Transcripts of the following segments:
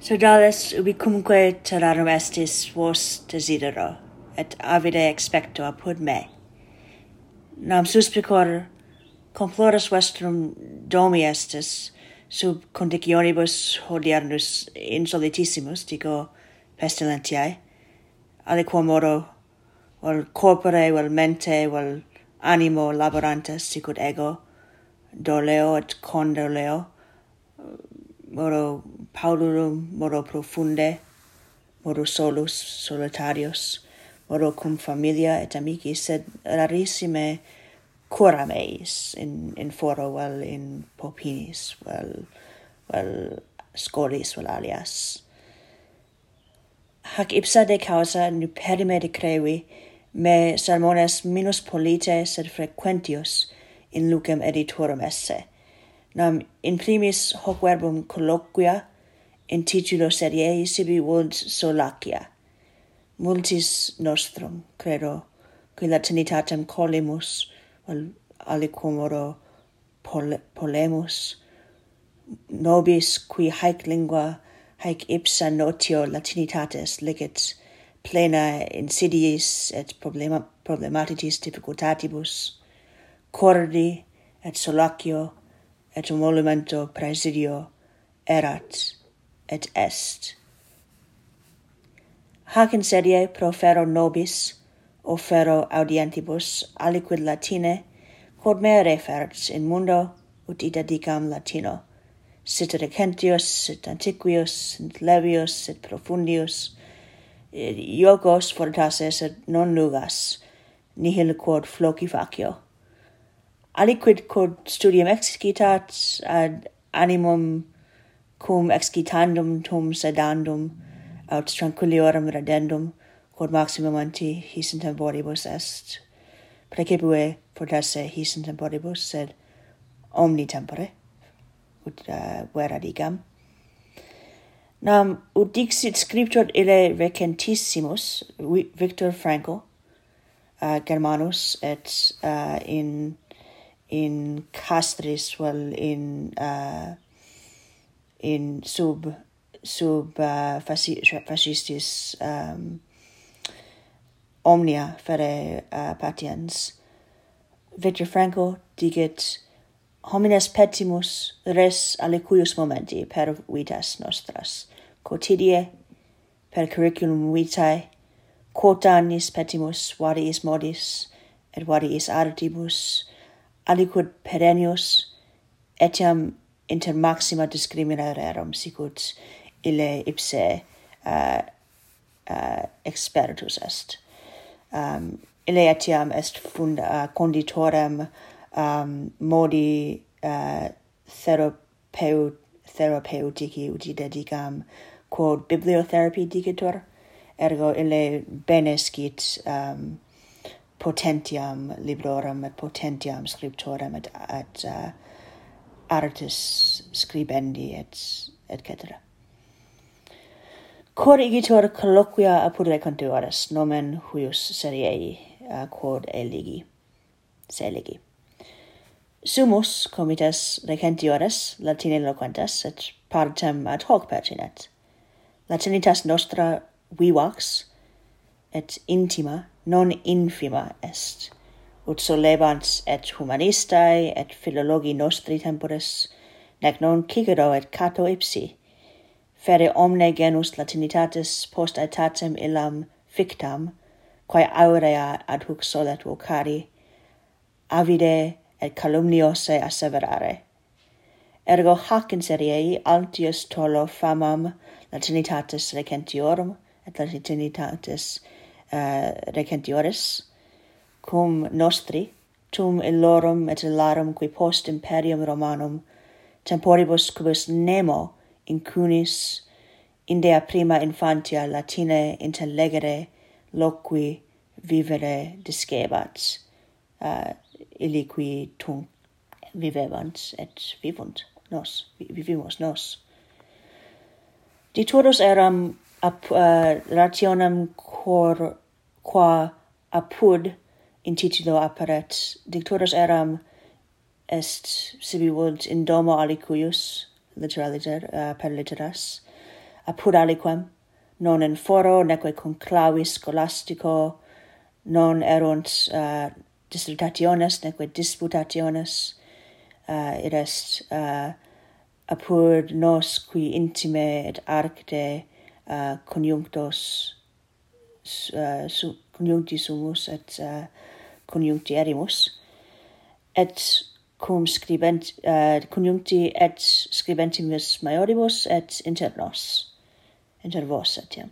Sodales ubi cumque terrarum estis vos desidero, et avide expecto apud me. Nam suspicor comploris vestrum domi estis, sub conditionibus hodiernus insolitissimus, dico pestilentiae, aliquo modo vel corpore, vel mente, vel animo laborantes, sicut ego, doleo et condoleo, modo paulorum, modo profunde, modo solus, solitarius, modo cum familia et amici, sed rarissime curam eis in, in foro, vel in popinis, vel, vel scolis, vel alias. Hac ipsa de causa nuperime de crevi, me sermones minus polite sed frequentius in lucem editorum esse, nam in primis hoc verbum colloquia in titulo seriei sibi vult solacia. Multis nostrum, credo, qui latinitatem colimus, val, alicumoro pole, polemus, nobis qui haec lingua, haec ipsa notio latinitates licet plena insidiis et problema, problematitis difficultatibus, cordi et solacio et monumento presidio erat et est. Hac in sedie profero nobis, offero audientibus aliquid Latine, quod me referts in mundo, ut ita dicam Latino, sit recentius, sit antiquius, sit levius, sit profundius, eh, iocos fortases et non nugas, nihil quod floci facio aliquid quod studium excitat ad animum cum excitandum tum sedandum aut tranquilliorum radendum quod maximum anti his in temporibus est. Precipue fortasse his in temporibus sed omni tempore ut uh, vera digam. Nam ut dixit scriptor ille recentissimus Victor frankl uh, Germanus et uh, in in castris well, in uh, in sub sub uh, fascistis um, omnia fere uh, patiens. Victor Franco digit homines petimus res aliquius momenti per vitas nostras quotidie per curriculum vitae quotanis petimus variis modis et variis artibus aliquid perennius etiam inter maxima discriminarerum sicut ille ipse uh, uh, expertus est. Um, ille etiam est fund uh, conditorem um, modi uh, therapeut therapeutici uti dedicam quod bibliotherapy dicitur ergo ille bene scit um, potentiam librorum et potentiam scriptorum et et uh, artis scribendi et et cetera. Quod igitur colloquia apud recontuaris nomen huius seriei uh, quod eligi seligi. Sumus comites recentiores latine loquentes et partem ad hoc pertinet. Latinitas nostra vivax et intima non infima est, ut solebans et humanistae et philologi nostri tempores, nec non Cicero et Cato ipsi, fere omne genus latinitatis post aetatem illam fictam, quae aurea ad hoc solet vocari, avide et calumniose asseverare. Ergo hac in seriei altius tolo famam latinitatis recentiorum et latinitatis uh, recentiores, cum nostri, tum illorum et illarum qui post imperium Romanum temporibus cubus nemo in cunis, indea prima infantia Latine intellegere loqui vivere discebat uh, eh, illi qui tum vivebant et vivunt nos, vivimus nos. Ditodos eram ab uh, eh, rationem cor qua apud in titulo apparet dictores eram est sibi vult in domo alicuius literaliter uh, per literas. Apud aliquem non in foro neque conclavi scholastico non erunt uh, dissertationes neque disputationes uh, id est uh, apud nos qui intime et arcte uh, conjunctos uh, su, conjuncti sumus et eh, uh, conjuncti erimus, et cum scribent, eh, uh, conjuncti et scribentimus maioribus et inter nos, inter vos etiam.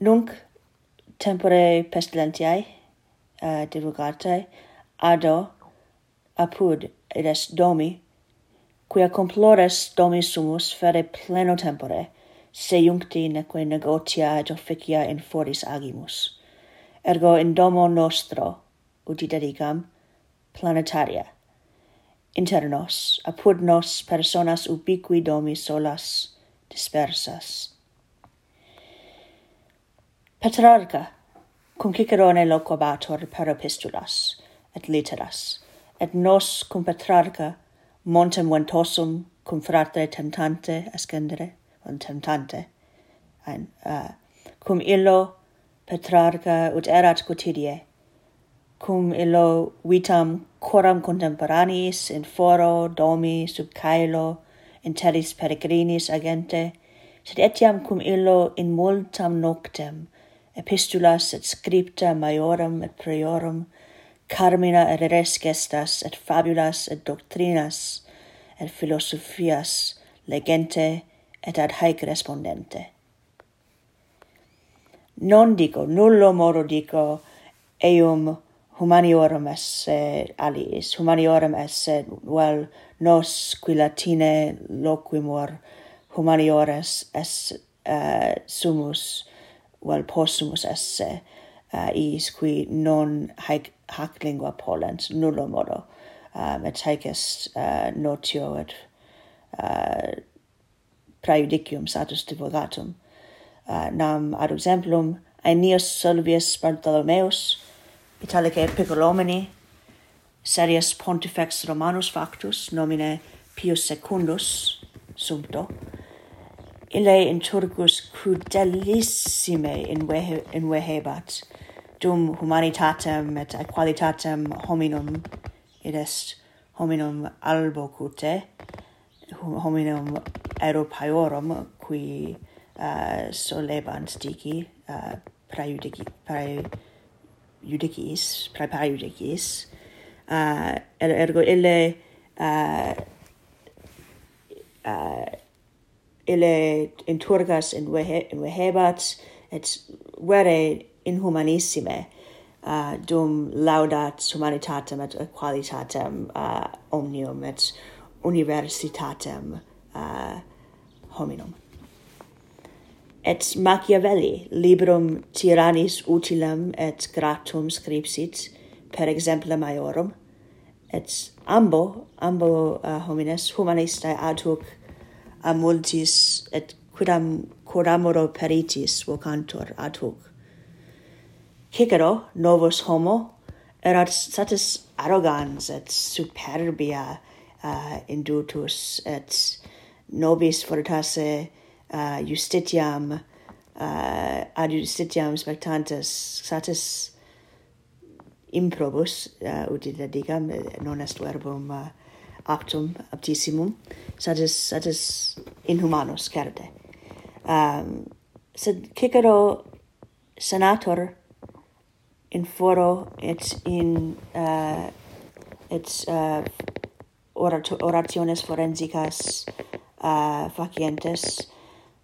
Nunc tempore pestilentiae uh, divulgatae ado apud id est domi, quia complores domi sumus fere pleno tempore, seiuncti neque negotia et officia in foris agimus. Ergo in domo nostro, uti dedicam, planetaria, inter nos, apud nos personas ubiqui domi solas dispersas. Petrarca, cum Cicerone loquabator per epistulas, et literas, et nos cum Petrarca montem ventosum cum fratre tentante ascendere, un temptante. Ein uh, cum illo Petrarca ut erat quotidie. Cum illo vitam coram contemporaneis in foro domi sub caelo intellis peregrinis agente sed etiam cum illo in multam noctem epistulas et scripta maiorum et priorum carmina et res gestas et fabulas et doctrinas et philosophias legente et ad haec respondente. Non dico, nullo moro dico, eum humaniorum esse aliis, humaniorum esse well, nos qui latine loquimur humaniores es uh, sumus vel possumus esse eh, uh, is qui non haec, hac lingua polens nullo modo, um, eh, et haec est uh, notio et uh, praeudicium satus divulgatum. Uh, nam ad exemplum Aeneas Solvius Bartholomeus, Italicae Piccolomini, Serius Pontifex Romanus Factus, nomine Pius Secundus, sumpto, ille in Turgus crudelissime invehe, invehebat, dum humanitatem et aequalitatem hominum, id est hominum albo cute, hominem europaeorum qui uh, solebant dici uh, praejudici praejudicis praeudicis praejudicis uh, ergo ille uh, uh, ille inturgas in vehe in vehebat et vere inhumanissime uh, dum laudat humanitatem et qualitatem uh, omnium. Et universitatem uh, hominum. Et Machiavelli librum tyrannis utilem et gratum scripsit per exempla maiorum, et ambo, ambo uh, homines humanistae ad hoc a multis et quidam coramoro peritis vocantur ad hoc. Cicero, novus homo, erat satis arrogans et superbia uh, indutus et nobis fortasse uh, justitiam uh, ad justitiam spectantes satis improbus uh, utile digam non est verbum uh, aptum aptissimum satis satis inhumanus certe. Um, sed Cicero senator in foro et in uh, et uh, orationes forensicas uh, facientes,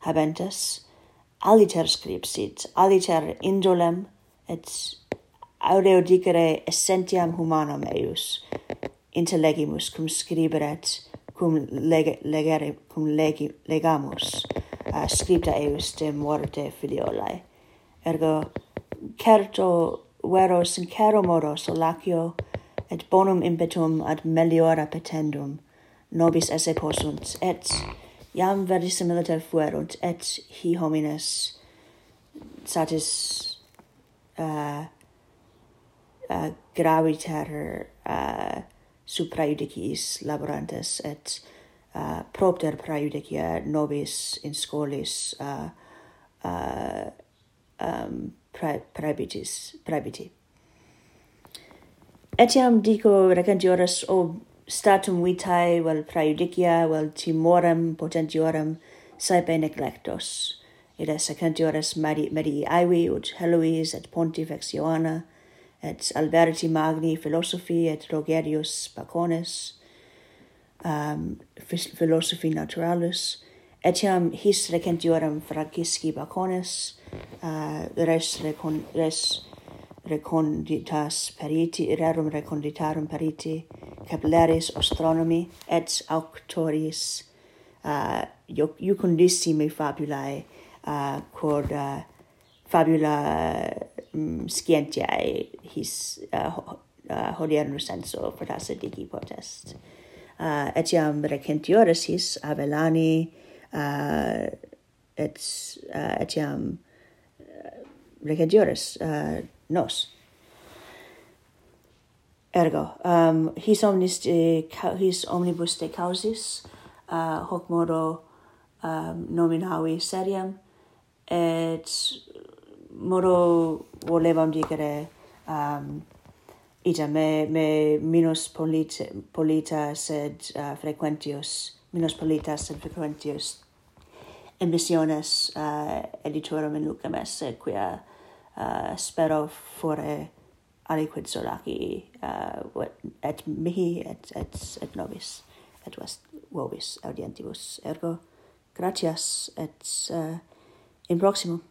habentes, aliter scripsit, aliter indolem, et aureo dicere essentiam humanam eius intellegimus cum scriberet cum lege, legere cum legi, legamus uh, scripta eius de morte filiolae. Ergo certo vero sincero modo solacio et bonum impetum ad meliora petendum, nobis esse possunt, et iam verisimiliter fuerunt, et hi homines satis uh, uh, graviter uh, supraeudicis laborantes, et uh, propter praejudicia nobis in scolis uh, uh, um, pre prebitis, prebiti etiam dico recentiores ob statum vitae vel praejudicia vel timorem potentiorem saepe neglectos. Et es recentiores mari medii aivi ut Helois et Pontifex Ioanna et Alberti Magni philosophi et Rogerius Bacones um, philosophi naturalis etiam his recentiorem Francisci Baconis uh, res, recon, res reconditas periti rerum reconditarum periti capillaris astronomi et auctoris uh, iucundissimi fabulae uh, quod uh, fabula um, scientiae his uh, uh, hodierno senso fortasse digi potest. Uh, etiam recentioris his avelani uh, et uh, etiam uh, recentioris uh, nos. Ergo, um, his, omnis eh, de, his omnibus de causis, uh, hoc modo um, nominavi seriam, et modo volevam dicere um, ita me, me minus polita, polita sed uh, frequentius, minus polita sed frequentius emissiones uh, editorum in lucem esse, quia uh, spero fore aliquid solaci uh, et mihi et, et, et nobis et vest vobis audientibus ergo gratias et uh, in proximum.